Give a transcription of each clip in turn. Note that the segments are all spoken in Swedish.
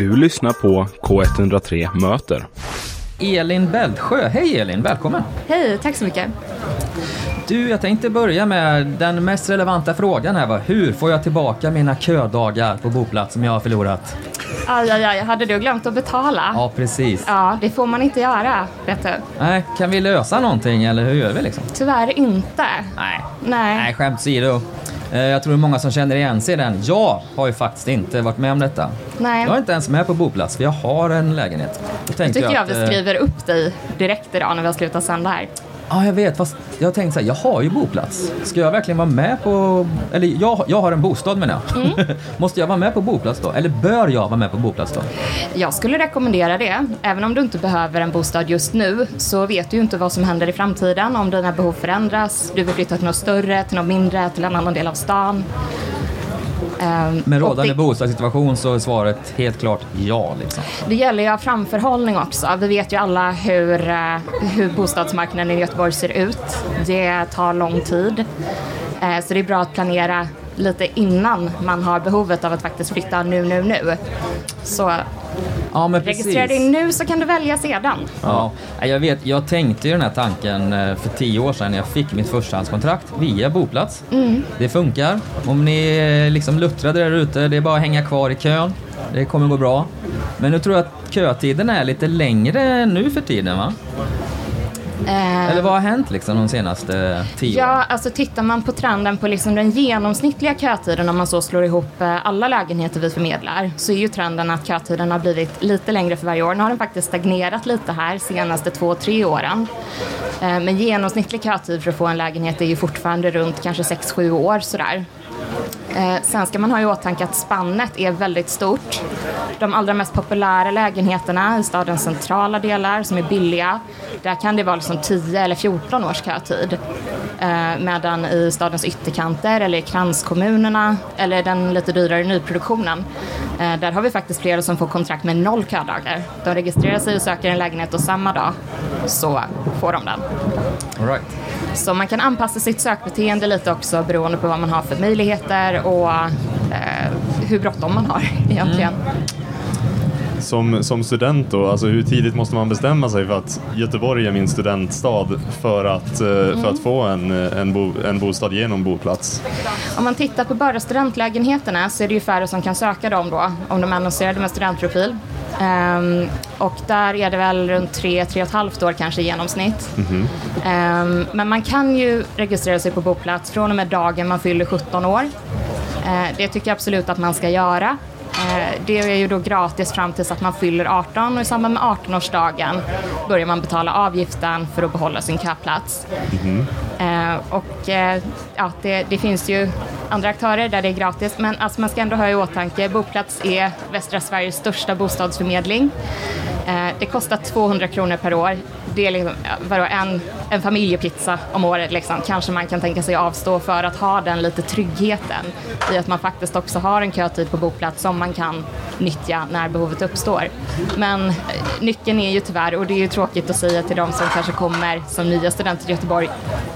Du lyssnar på K103 Möter. Elin Bältsjö. Hej Elin, välkommen! Hej, tack så mycket. Du, jag tänkte börja med den mest relevanta frågan här. Va? Hur får jag tillbaka mina ködagar på boplats som jag har förlorat? Aj, aj, aj, hade du glömt att betala? Ja, precis. Ja, det får man inte göra, vet du. Nej, kan vi lösa någonting eller hur gör vi liksom? Tyvärr inte. Nej, Nej. Nej skämt åsido. Eh, Jag tror det är många som känner igen sig i den. Jag har ju faktiskt inte varit med om detta. Nej. Jag är inte ens med på boplats för jag har en lägenhet. Då Jag tycker jag att, vi eh, skriver upp dig direkt idag när vi har slutat sända här. Ja, jag vet. Fast jag tänkte så här, jag har ju boplats. Ska jag verkligen vara med på... Eller jag, jag har en bostad menar jag. Mm. Måste jag vara med på boplats då? Eller bör jag vara med på boplats då? Jag skulle rekommendera det. Även om du inte behöver en bostad just nu så vet du ju inte vad som händer i framtiden. Om dina behov förändras, du vill flytta till något större, till något mindre, till en annan del av stan. Ehm, Med rådande det- bostadssituation så är svaret helt klart ja. Liksom. Det gäller ju att ha framförhållning också. Vi vet ju alla hur, eh, hur bostadsmarknaden i Göteborg ser ut. Det tar lång tid. Eh, Så det är bra att planera lite innan man har behovet av att faktiskt flytta nu, nu, nu. Så Ja, registrera dig nu så kan du välja sedan. Ja, jag vet, jag tänkte ju den här tanken eh, för tio år sedan när jag fick mitt förstahandskontrakt via boplats. Mm. Det funkar. Om ni är liksom luttrade där ute, det är bara att hänga kvar i kön. Det kommer gå bra. Men nu tror jag att kötiden är lite längre nu för tiden va? Eh, Eller vad har hänt liksom de senaste tio åren? Ja, alltså tittar man på trenden på liksom den genomsnittliga kötiden om man så slår ihop eh, alla lägenheter vi förmedlar så är ju trenden att kötiden har blivit lite längre för varje år. Nu har den faktiskt stagnerat lite här senaste två, tre åren. Eh, Men genomsnittlig kötid för att få en lägenhet är ju fortfarande runt kanske 6-7 år sådär. Eh, sen ska man ha i åtanke att spannet är väldigt stort. De allra mest populära lägenheterna i stadens centrala delar som är billiga, där kan det vara liksom 10 eller 14 års kötid. Eh, medan i stadens ytterkanter eller i kranskommunerna eller den lite dyrare nyproduktionen, eh, där har vi faktiskt flera som får kontrakt med noll ködagar. De registrerar sig och söker en lägenhet och samma dag så får de den. All right. Så man kan anpassa sitt sökbeteende lite också beroende på vad man har för möjligheter och eh, hur bråttom man har egentligen. Som, som student då, alltså hur tidigt måste man bestämma sig för att Göteborg är min studentstad för att, eh, för att få en, en, bo, en bostad genom boplats? Om man tittar på bara studentlägenheterna så är det ju färre som kan söka dem då om de är annonserade med studentprofil. Ehm, och där är det väl runt tre, tre och ett halvt år kanske i genomsnitt. Ehm, men man kan ju registrera sig på boplats från och med dagen man fyller 17 år. Eh, det tycker jag absolut att man ska göra. Eh, Det är ju då gratis fram tills att man fyller 18 och i samband med 18-årsdagen börjar man betala avgiften för att behålla sin köplats. Eh, och eh, ja, det, det finns ju andra aktörer där det är gratis, men alltså man ska ändå ha i åtanke, Boplats är västra Sveriges största bostadsförmedling. Det kostar 200 kronor per år. Det är liksom, vadå, en, en familjepizza om året liksom. Kanske man kan tänka sig avstå för att ha den lite tryggheten i att man faktiskt också har en kötid på boplats som man kan nyttja när behovet uppstår. Men eh, nyckeln är ju tyvärr, och det är ju tråkigt att säga till de som kanske kommer som nya studenter till Göteborg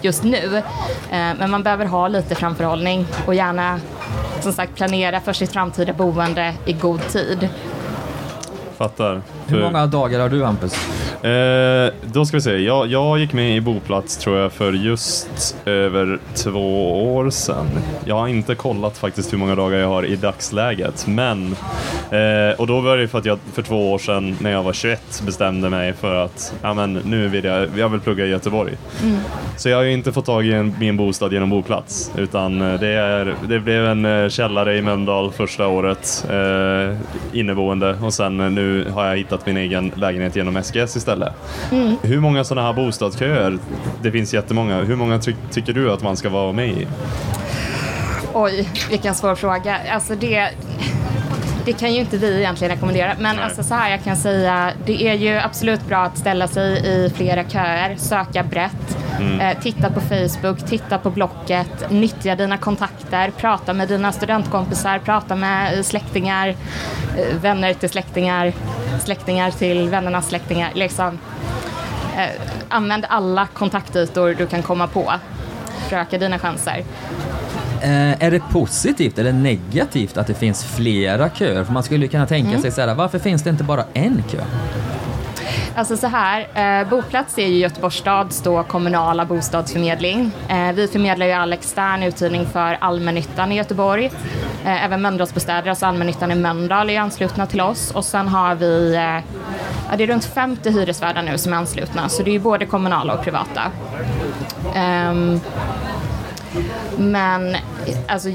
just nu, eh, men man behöver ha lite framförhållning och gärna som sagt planera för sitt framtida boende i god tid. Fattar. Hur många dagar har du Hampus? Eh, då ska vi se, jag, jag gick med i Boplats tror jag för just över två år sedan. Jag har inte kollat faktiskt hur många dagar jag har i dagsläget, men eh, och då var det för att jag för två år sedan när jag var 21 bestämde mig för att ja, men, nu vill jag, jag vill plugga i Göteborg. Så jag har ju inte fått tag i en, min bostad genom Boplats, utan eh, det, är, det blev en eh, källare i Mölndal första året, eh, inneboende, och sen eh, nu har jag hittat min egen lägenhet genom SGS istället. Hur många sådana här bostadsköer, det finns jättemånga, hur många ty- tycker du att man ska vara med i? Oj, vilken svår fråga. Alltså det, det kan ju inte vi egentligen rekommendera. Men Nej. alltså så här, jag kan säga, det är ju absolut bra att ställa sig i flera köer, söka brett. Eh, titta på Facebook, titta på Blocket, nyttja dina kontakter, prata med dina studentkompisar, prata med eh, släktingar, eh, vänner till släktingar, släktingar till vännernas släktingar. Liksom. Eh, använd alla kontaktytor du kan komma på för att öka dina chanser. Eh, är det positivt eller negativt att det finns flera köer? För man skulle kunna tänka sig så här, varför finns det inte bara en kö? Alltså så här, eh, Boplats är ju Göteborgs stads då kommunala bostadsförmedling. Eh, vi förmedlar ju all extern uthyrning för allmännyttan i Göteborg. Eh, även Mölndalsbostäder, alltså allmännyttan i Mölndal är anslutna till oss. Och sen har vi, eh, ja, det är runt 50 hyresvärdar nu som är anslutna, så det är ju både kommunala och privata. Ehm, men alltså,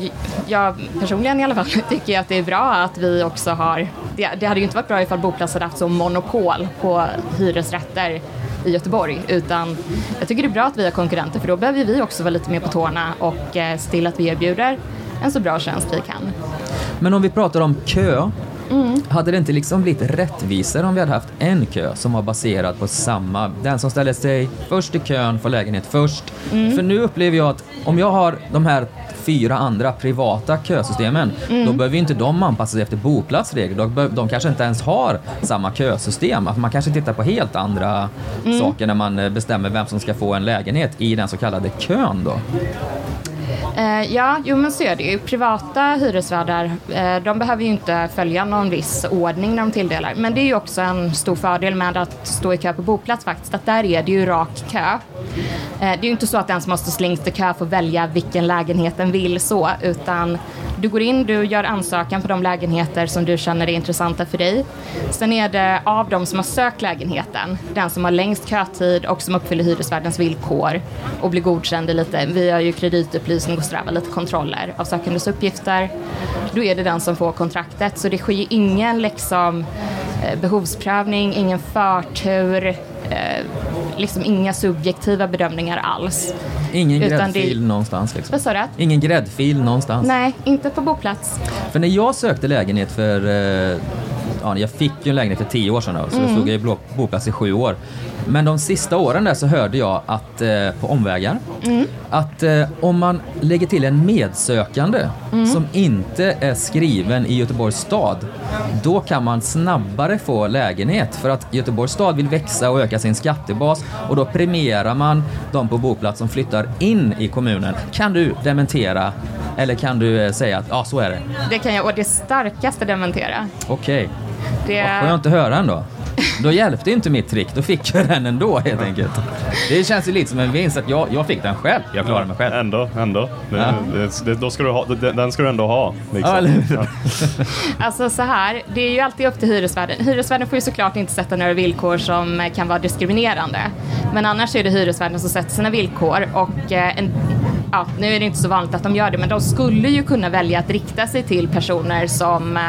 jag personligen i alla fall tycker att det är bra att vi också har... Det, det hade ju inte varit bra ifall Boplats hade haft så monopol på hyresrätter i Göteborg. Utan jag tycker det är bra att vi har konkurrenter för då behöver vi också vara lite mer på tårna och eh, se till att vi erbjuder en så bra tjänst vi kan. Men om vi pratar om kö, hade det inte liksom blivit rättvisare om vi hade haft en kö som var baserad på samma, den som ställer sig först i kön får lägenhet först. För nu upplever jag att om jag har de här fyra andra privata kösystemen, då behöver inte de anpassa sig efter boplatsregler. De, de kanske inte ens har samma kösystem. Att man kanske tittar på helt andra saker när man eh, bestämmer vem som ska få en lägenhet i den så kallade kön då. Eh, ja, jo men så är det ju. Privata hyresvärdar, eh, de behöver ju inte följa någon viss ordning när de tilldelar. Men det är ju också en stor fördel med att stå i kö på boplats faktiskt, att där är det ju rak kö. Eh, det är ju inte så att den som måste stå längst i kö får välja vilken lägenhet den vill så, utan du går in, du gör ansökan på de lägenheter som du känner är intressanta för dig. Sen är det av de som har sökt lägenheten, den som har längst kötid och som uppfyller hyresvärdens villkor och blir godkänd i lite, vi gör ju kreditupplysning och strävar lite kontroller av sökandes uppgifter. Då är det den som får kontraktet, så det sker ju ingen liksom eh, behovsprövning, ingen förtur, eh, liksom inga subjektiva bedömningar alls. Ingen Utan gräddfil det- någonstans liksom. Vad sa du? Ingen gräddfil någonstans. Nej, inte på boplats. För när jag sökte lägenhet för, eh, ja, jag fick ju en lägenhet för tio år sedan då, så Mm. jag stod i blå- boplats i sju år. Men de sista åren där så hörde jag att, eh, på omvägar, Mm. att eh, om man lägger till en medsökande Mm. som inte är skriven i Göteborgs stad, då kan man snabbare få lägenhet. För att Göteborgs stad vill växa och öka sin skattebas och då premierar man de på boplats som flyttar in i kommunen. Kan du dementera eller kan du eh, säga att ja, så är det? Det kan jag å det starkaste dementera. Okej, Det, vad skönt att höra ändå. Då hjälpte inte mitt trick, då fick jag den ändå helt enkelt. Det känns ju lite som en vinst att jag, jag fick den själv. Jag klarade mig själv. Ändå, ändå. Det, Ja. det, det, då ska du ha, det, den ska du ändå ha. Liksom. Ja. Alltså så här, det är ju alltid upp till hyresvärden. Hyresvärden får ju såklart inte sätta några villkor som eh, kan vara diskriminerande. Men annars är det hyresvärden som sätter sina villkor och eh, en, ja, nu är det inte så vanligt att de gör det, men de skulle ju kunna välja att rikta sig till personer som eh,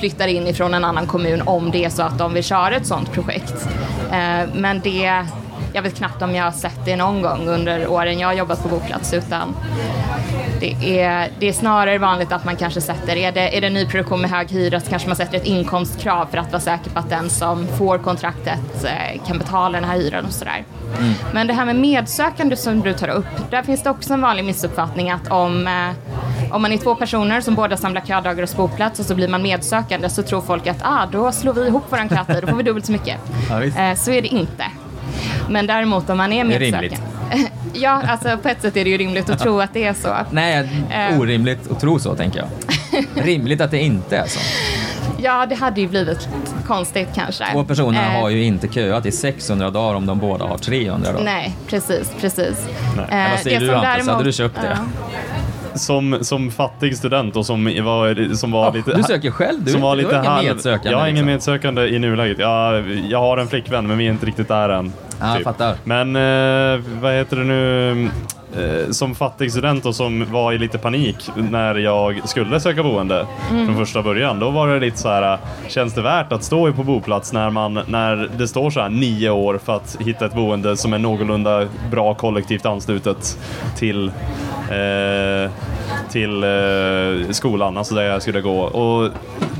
flyttar in ifrån en annan kommun om det är så att de vill köra ett sådant projekt. Eh, men det, jag vet knappt om jag har sett det någon gång under åren jag har jobbat på boplats, utan det är, det är snarare vanligt att man kanske sätter, är det, är det nyproduktion med hög hyra så kanske man sätter ett inkomstkrav för att vara säker på att den som får kontraktet eh, kan betala den här hyran och sådär. Men det här med medsökande som du tar upp, där finns det också en vanlig missuppfattning att om, eh, om man är två personer som båda samlar ködagar hos boplats och så blir man medsökande så tror folk att ah, då slår vi ihop våran kötid, då får vi dubbelt så mycket. Ja. Eh, så är det inte. Men däremot om man är medsökande. Ja, alltså på ett sätt är det ju rimligt att tro att det är så. Nej, Eh. orimligt att tro så tänker jag. Rimligt att det inte är så. Ja, det hade ju blivit konstigt kanske. Två personer Eh, har ju inte köat i 600 dagar om de båda har 300 dagar. Nej, precis, precis. Nej. Eh, vad säger du, Hampus? Hade du köpt det? Ja. Som, som fattig student och som var, som var Ja, lite... du söker själv, du, som var du lite har ingen halv- medsökande, Jag har ingen liksom. medsökande i nuläget. Jag, jag har en flickvän men vi är inte riktigt där än. Typ. Ja, jag fattar. Men eh, vad heter det nu? Eh, som fattig student och som var i lite panik när jag skulle söka boende Mm. från första början. Då var det lite så här, känns det värt att stå på boplats när, man, när det står så här nio år för att hitta ett boende som är någorlunda bra kollektivt anslutet till eh, till eh, skolan, alltså där jag skulle gå. Och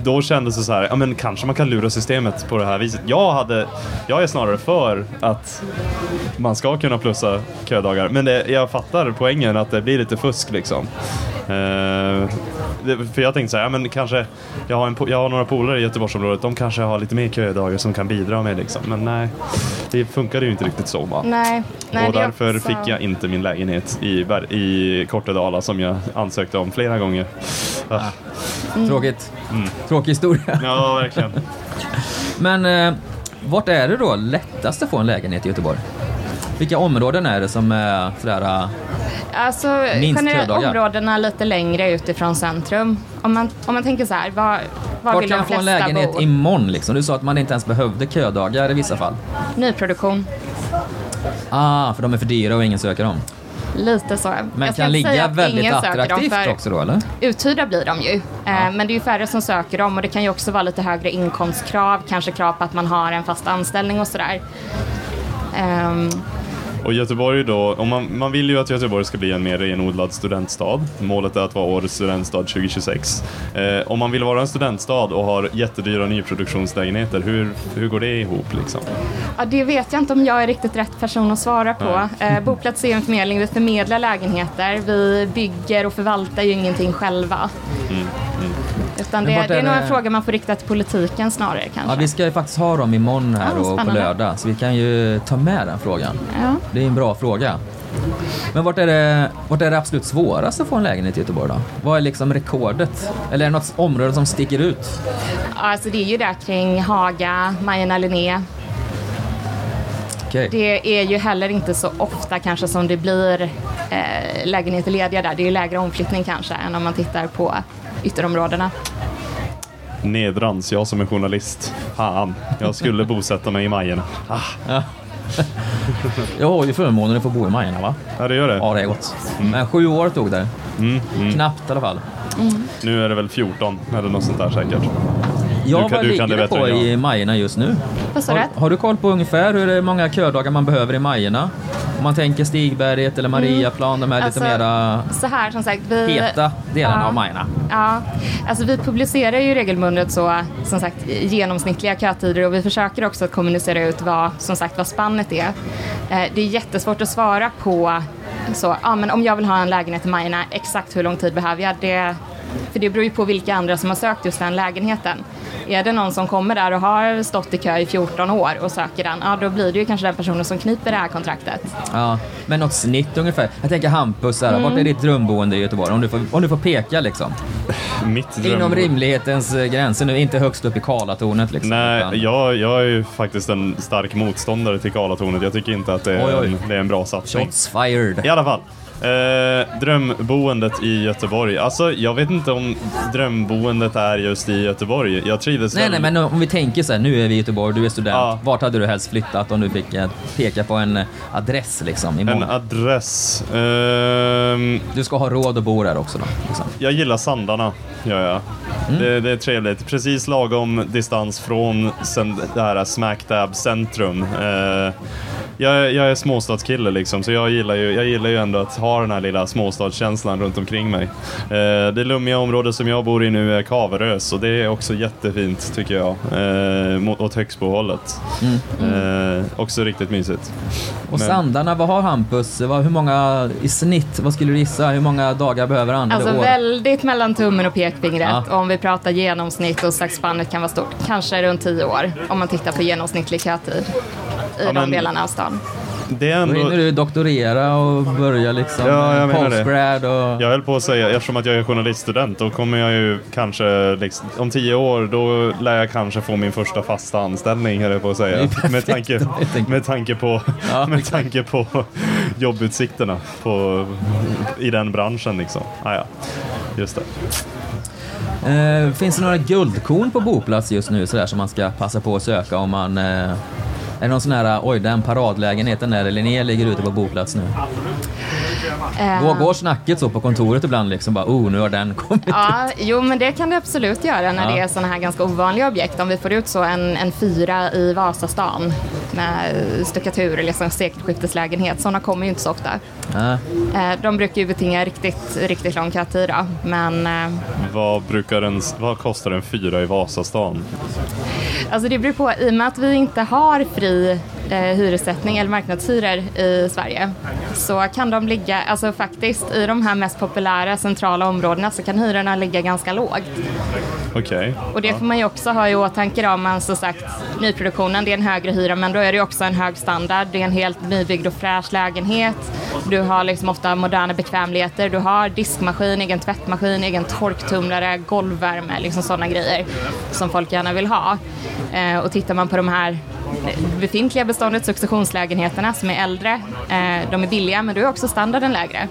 då kändes det så här, ja men kanske man kan lura systemet på det här viset. Jag hade, jag är snarare för att man ska kunna plussa ködagar, men det, jag fattar poängen att det blir lite fusk liksom. Eh, det, för jag tänkte så här, ja, men kanske, jag har, en, jag har några polare i Göteborgsområdet, de kanske har lite mer ködagar som kan bidra med liksom. Men nej, det funkade ju inte riktigt så va? Nej, nej och därför också- fick jag inte min lägenhet i, i Kortedala som jag ansökte om flera gånger. Ah. Mm. Tråkigt. Tråkig historia. Ja, verkligen. Men eh, vart är det då lättast att få en lägenhet i Göteborg? Vilka områden är det som är sådär... eh, Alltså, Minst generellt områdena lite längre utifrån centrum. Om man, om man tänker så här, var, var Vart vill kan jag få en lägenhet bo? imorgon liksom? Du sa att man inte ens behövde ködagar i vissa fall. Nyproduktion. Ah, för de är för dyra och ingen söker dem. Lite så. Men kan ligga väldigt attraktivt också då eller? Uthyrda blir de ju. Eh, Men det är ju färre som söker dem och det kan ju också vara lite högre inkomstkrav, kanske krav på att man har en fast anställning och sådär. Och Göteborg då, om man, man vill ju att Göteborg ska bli en mer renodlad studentstad. Målet är att vara årets studentstad 2026. Eh, om man vill vara en studentstad och har jättedyra nyproduktionslägenheter, hur, hur går det ihop liksom? Ja, det vet jag inte om jag är riktigt rätt person att svara på. Eh, Boplats är en förmedling, vi förmedlar lägenheter. Vi bygger och förvaltar ju ingenting själva. Utan det, vart det är är nog en fråga man får rikta till politiken snarare kanske. Ja, vi ska ju faktiskt ha dem imorgon här Ja, och på lördag, så vi kan ju ta med den frågan. Ja. Det är en bra fråga. Men vart är, det, vart är det absolut svårast att få en lägenhet i Göteborg då? Vad är liksom rekordet? Eller är det något område som sticker ut? Alltså det är ju där kring Haga, Majerna Linné. Det är ju heller inte så ofta kanske som det blir eh, lägenheter lediga där. Det är ju lägre omflyttning kanske än om man tittar på ytterområdena. Nedrans, jag som är journalist. Fan, jag skulle bosätta mig i Majerna. Ah, Jag har ju förmånen att få bo i Majerna va? ja, det gör det. Ja, det är gott. Men sju år tog det. Mm, mm. Knappt i alla fall. Nu är det väl 14 eller något sånt där säkert. Ja, vad du ligger det på i Majerna just nu? Har, du? har du koll på ungefär hur många ködagar man behöver i Majerna? Om man tänker Stigberget eller Mariaplan, de här Alltså, lite mera Så här som sagt, vi... heta delarna Ja. av Majerna. Ja, alltså vi publicerar ju regelbundet så, som sagt, genomsnittliga kötider och vi försöker också att kommunicera ut vad, som sagt, vad spannet är. Eh, det är jättesvårt att svara på så, ja men om jag vill ha en lägenhet i Majerna, exakt hur lång tid behöver jag? Det, för det beror ju på vilka andra som har sökt just den lägenheten. Är det någon som kommer där och har stått i kö i 14 år och söker den, ja då blir det ju kanske den personen som kniper det här kontraktet. Ja, men något snitt ungefär. Jag tänker Hampus, här, vart Mm. är ditt drömboende i Göteborg? Om du får, om du får peka liksom. Mitt dröm... Inom rimlighetens eh, gränser nu, inte högst upp i Karlatornet liksom. Nej, utan- jag, jag är ju faktiskt en stark motståndare till Karlatornet. Jag tycker inte att det är, Oj, oj. En, det är en bra satsning. Shots fired. I alla fall. Eh, drömboendet i Göteborg. Alltså, jag vet inte om drömboendet är just i Göteborg. Jag trivdes Nej, väl... nej, men om vi tänker så här, nu är vi i Göteborg, du är student. Ja. Vart hade du helst flyttat om du fick eh, peka på en eh, adress liksom? En Imorgon? adress. Ehm, Du ska ha råd att bo där också då. Liksom. jag gillar Sandarna, gör jag. Mm. Det, det är trevligt. Precis lagom distans från sen, det här smack dab centrum. Eh, jag, jag är småstadskille liksom, så jag gillar, ju, jag gillar ju ändå att ha den här lilla småstadskänslan runt omkring mig. Eh, det lummiga område som jag bor i nu är Kaverös och det är också jättefint tycker jag. Eh, mot, åt Högsbohållet. Eh, också riktigt mysigt. Och Men- Sandarna, vad har Hampus? Vad, hur många i snitt, vad skulle du gissa? Hur många dagar behöver han? Alltså väldigt mellan tummen och pekfingret. Ja. Om vi pratar genomsnitt och sagt spannet kan vara stort. Kanske runt 10 år om man tittar på genomsnittlig kötid i Ja, de men- delarna av stan. Det är Då ändå... hinner du doktorera och börja liksom Ja, jag eh, postgrad och... Jag höll på att säga, eftersom att jag är journaliststudent, då kommer jag ju kanske, liksom, om tio år, då lär jag kanske få min första fasta anställning, höll jag på att säga. perfekt, Med tanke, med tanke på, Ja, med tanke på jobbutsikterna på, i den branschen liksom. Ah, ja. Just det. Eh, finns det några guldkorn på boplats just nu sådär som man ska passa på att söka om man... Eh, är det någon sån här, oj den paradlägenheten där Linné ligger ute på boplats nu? Eh, Går, går snacket så på kontoret ibland liksom bara, oh nu har den kommit? Ja, jo men det kan det absolut göra när Ja. det är sådana här ganska ovanliga objekt. Om vi får ut så en, en fyra i Vasastan med stuckatur eller liksom sekelskifteslägenhet. Sådana kommer ju inte så ofta. Eh, De brukar ju betinga riktigt, riktigt lång kötid då. Men eh, Vad, brukar en, vad kostar en fyra i Vasastan? Alltså det beror på, i och med att vi inte har fri eh, hyressättning eller marknadshyror i Sverige så kan de ligga, alltså faktiskt i de här mest populära centrala områdena så kan hyrorna ligga ganska lågt. Okej. Och det får man ju också ha i åtanke om man som sagt nyproduktionen, det är en högre hyra men då är det också en hög standard. Det är en helt nybyggd och fräsch lägenhet. Du har liksom ofta moderna bekvämligheter. Du har diskmaskin, egen tvättmaskin, egen torktumlare, golvvärme, liksom sådana grejer som folk gärna vill ha. Eh, och tittar man på de här befintliga beståndet, successionslägenheterna som är äldre, eh, de är billiga men då är också standarden lägre.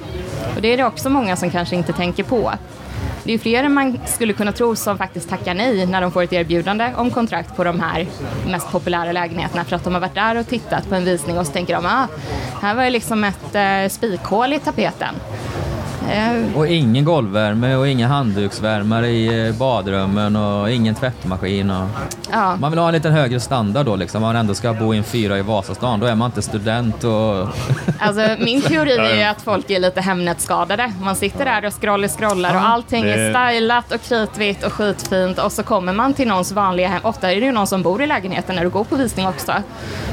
Och det är det också många som kanske inte tänker på. Det är fler än man skulle kunna tro som faktiskt tackar nej när de får ett erbjudande om kontrakt på de här mest populära lägenheterna för att de har varit där och tittat på en visning och så tänker de ah, här var ju liksom ett eh, spikhål i tapeten. Eh, Och ingen golvvärme och ingen handduksvärmare i eh, badrummen och ingen tvättmaskin. Och... ja. Man vill ha en lite högre standard då liksom. Man ändå ska bo i en fyra i Vasastan. Då är man inte student och... Alltså, min teori är ju att folk är lite Hemnet-skadade. Man sitter där och scrollar, scrollar och allting är stylat och kritvitt och skitfint och så kommer man till någons vanliga hem. Ofta är det ju någon som bor i lägenheten när du går på visning också.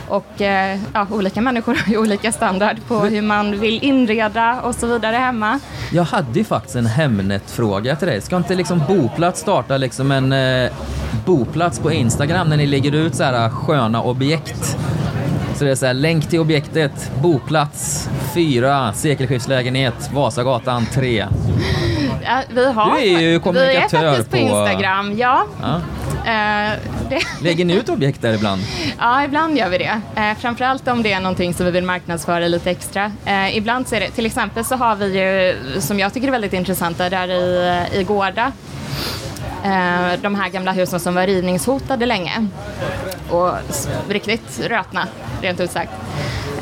Och eh, ja, olika människor har ju olika standard på hur man vill inreda och så vidare hemma. Jag hade ju faktiskt en Hemnet-fråga till dig. Ska inte liksom Boplats starta liksom en eh, Boplats på Instagram när ni lägger ut så här sköna objekt? Så det är så här, länk till objektet, Boplats 4, sekelskiftslägenhet, Vasagatan 3. Ja, vi har, Du är ju kommunikatör Vi är faktiskt på, på- Instagram, ja. Ja. Eh, det, Lägger ni ut objekt där ibland? Ja, ibland gör vi det. Eh, framförallt om det är någonting som vi vill marknadsföra lite extra. Eh, ibland så är det, till exempel så har vi ju, som jag tycker är väldigt intressanta, där i, i Gårda, eh, de här gamla husen som var rivningshotade länge och riktigt rötna, rent ut sagt.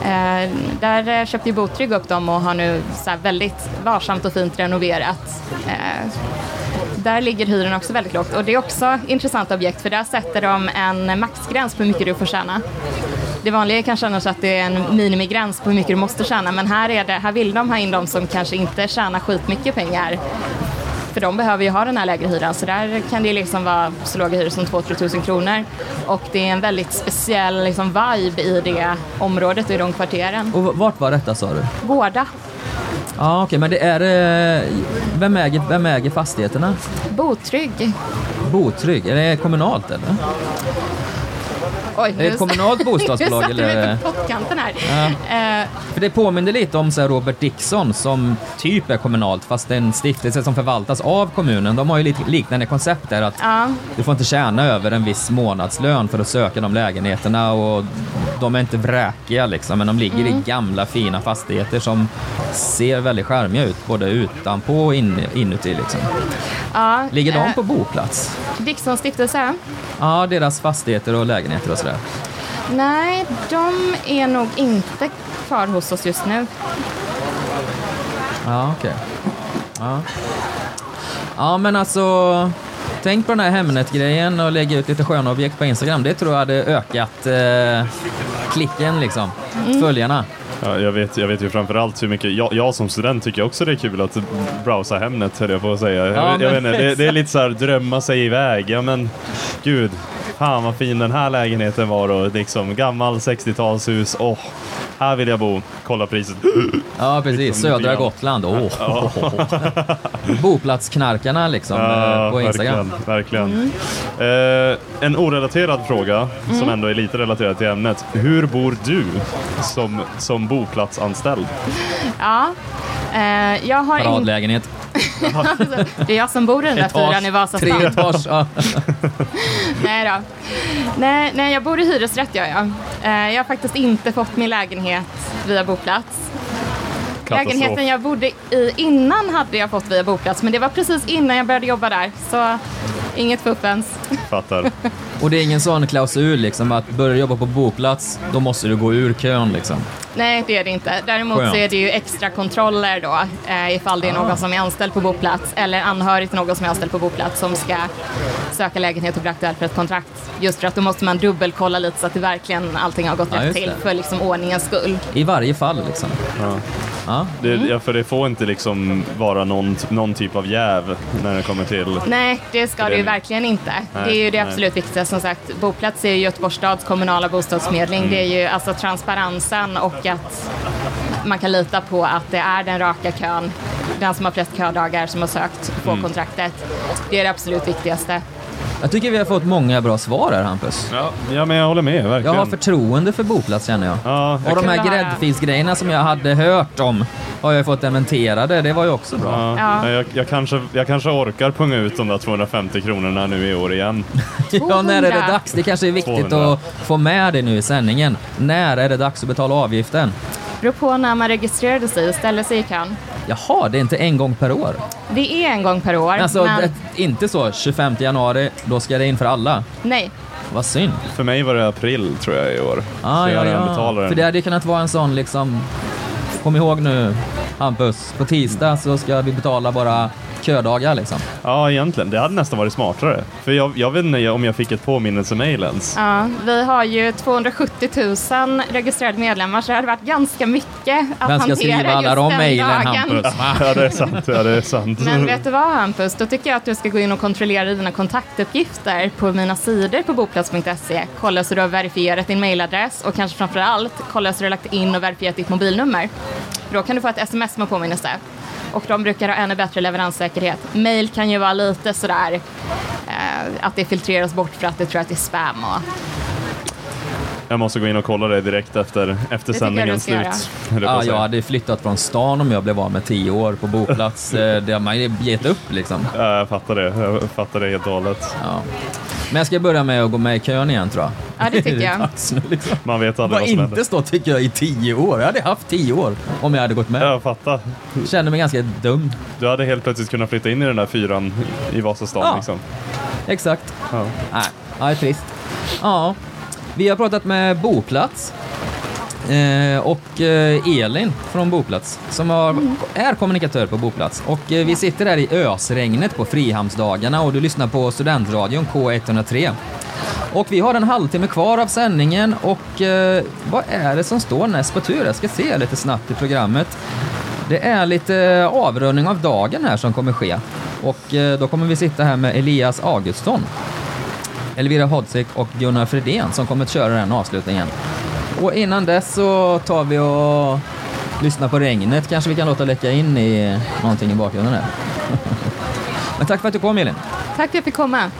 Eh, där eh, köpte ju Botrygg upp dem och har nu så här väldigt varsamt och fint renoverat. Eh, där ligger hyran också väldigt lågt. Och det är också intressant objekt för där sätter de en maxgräns på hur mycket du får tjäna. Det vanliga är kanske annars att det är en minimigräns på hur mycket du måste tjäna men här, är det, här vill de ha in de som kanske inte tjänar skitmycket pengar. För de behöver ju ha den här lägre hyran så där kan det liksom vara så låga hyror som 2-3 tusen kronor. Och det är en väldigt speciell liksom, vibe i det området och i de kvarteren. Och vart var detta sa du? Gårda, Ja, okej, men det är... eh, Vem äger, vem äger fastigheterna? Botrygg. Botrygg, är det kommunalt eller? Oj, Är det ett kommunalt bostadsbolag, eller? pottkanten här. Eh, För det påminner lite om så Robert Dixon som typ är kommunalt fast det är en stiftelse som förvaltas av kommunen. De har ju lite liknande koncept där att ja, du får inte tjäna över en viss månadslön för att söka de lägenheterna och de är inte vräkiga liksom men de ligger Mm. i gamla fina fastigheter som ser väldigt charmiga ut både utanpå och in, inuti liksom. Ja, Ligger de eh, på boplats? Dixons stiftelse? Ja, deras fastigheter och lägenheter och sådär. Nej, de är nog inte kvar hos oss just nu. Ja, okej. Ja. ja, men alltså... Tänk på den här Hemnet-grejen och lägga ut lite sköna objekt på Instagram. Det tror jag hade ökat eh, klicken liksom. Följarna. Ja, jag, vet, jag vet ju framförallt hur mycket, jag, jag som student tycker också det är kul att browsa Hemnet höll jag på att säga. Ja, jag, jag vet inte, det, det är lite så här drömma sig iväg. Ja men gud, fan vad fin den här lägenheten var och liksom gammal 60-talshus. Åh, här vill jag bo. Kolla priset. Ja, precis. Liksom, Södra. Gotland. Åh. Boplatsknarkarna liksom eh, på Instagram. Verkligen. verkligen. Eh, en orelaterad fråga Mm. som ändå är lite relaterad till ämnet. Hur bor du som, som boplatsanställd? Ja, eh, jag har inte... Paradlägenhet. Det är jag som bor i den där fyran i Vasastan. Tre etage. Ja. Nej då. Nej, nej, jag bor i hyresrätt gör jag. Eh, jag har faktiskt inte fått min lägenhet via boplats. Katastrof. Lägenheten jag bodde i innan hade jag fått via boplats, men det var precis innan jag började jobba där. Så inget fuffens. Fattar. Och det är ingen sån klausul liksom att börja jobba på boplats, då måste du gå ur kön liksom. Nej, det är det inte. Däremot Skönt. så är det ju extra kontroller då, eh, ifall det är någon som är anställd på boplats eller anhörig till någon som är anställd på boplats som ska söka lägenhet och bli aktuell för ett kontrakt. Just för att då måste man dubbelkolla lite så att det verkligen allting har gått Ja, rätt till för liksom ordningens skull. I varje fall liksom. Ja. Det, ja, för det får inte liksom vara någon, någon typ av jäv när det kommer till... Nej, det ska det ju Förening. verkligen inte. Nej, det är ju det nej. absolut viktigaste. Som sagt, Boplats är ju Göteborgs stads kommunala bostadsförmedling. Mm. Det är ju alltså transparensen och att man kan lita på att det är den raka kön, den som har flest ködagar som har sökt på Mm. kontraktet. Det är det absolut viktigaste. Jag tycker vi har fått många bra svar här Hampus. Ja, ja men jag håller med, Jag verkligen. har förtroende för boplats känner jag. Ja, Och jag, de här gräddfilsgrejerna som jag hade hört om har jag fått dementerade. Det var ju också bra. ja, Ja. Jag, jag, kanske, jag kanske orkar punga ut de där 250 kronorna nu i år igen. Ja, när är det 200. dags? Det kanske är viktigt 200. att få med det nu i sändningen. När är det dags att betala avgiften? beror på när man registrerade sig och ställde sig i kön. Jaha, det är inte en gång per år? Det är en gång per år, Alltså, men det, inte så 25 januari, då ska det in för alla. nej. Vad synd. För mig var det april tror jag i år. Ah, så ja, jag ja. betalar den. För det hade ju kunnat vara en sån liksom, kom ihåg nu Hampus, på tisdag så ska vi betala våra ködagar liksom. Ja, egentligen. Det hade nästan varit smartare. För jag, jag vet inte om jag fick ett påminnelsemail ens. Ja, vi har ju 270 000 registrerade medlemmar så det hade varit ganska mycket att Vem ska hantera skriva alla just de den mejlen. Hampus? Ja, det är sant. Ja, det är sant. Men vet du vad Hampus, då tycker jag att du ska gå in och kontrollera dina kontaktuppgifter på mina sidor på boplats.se. Kolla så du har verifierat din mailadress och kanske framför allt kolla så du har lagt in och verifierat ditt mobilnummer. För då kan du få ett sms med påminnelse. Och de brukar ha ännu bättre leveranssäkerhet. Mail kan ju vara lite sådär eh, att det filtreras bort för att det tror att det är spam och Jag måste gå in och kolla det direkt efter, efter du sändningens slut. jag Ja, jag hade flyttat från stan om jag blev av med 10 år på boplats. Eh, Det har man ju gett upp liksom. Ja, jag fattar det. Jag fattar det helt och hållet. Ja. Men jag ska börja med att gå med i kön igen tror jag. Ja, det tycker jag. Man vet aldrig vad som händer. inte stå tycker jag i 10 år. Jag hade haft 10 år om jag hade gått med. Jag fattar. Känner mig ganska dum. Du hade helt plötsligt kunnat flytta in i den där fyran i Vasastan. Ja. Liksom. Exakt. Ja. Nej, ja, det är trist. Ja, vi har pratat med Boplats eh, och eh, Elin från Boplats som har, är kommunikatör på Boplats. Och eh, vi sitter här i ösregnet på Frihamnsdagarna och du lyssnar på Studentradion K103. Och vi har en halvtimme kvar av sändningen och vad är det som står näst på tur? Jag ska se lite snabbt i programmet. Det är lite avrundning av dagen här som kommer ske. Och då kommer vi sitta här med Elias Augustsson. Elvira Hodzik och Gunnar Fredén som kommer att köra den avslutningen. Och innan dess så tar vi och lyssnar på regnet. Kanske vi kan låta läcka in i någonting i bakgrunden här. Men tack för att du kom Elin. Tack för att jag fick komma.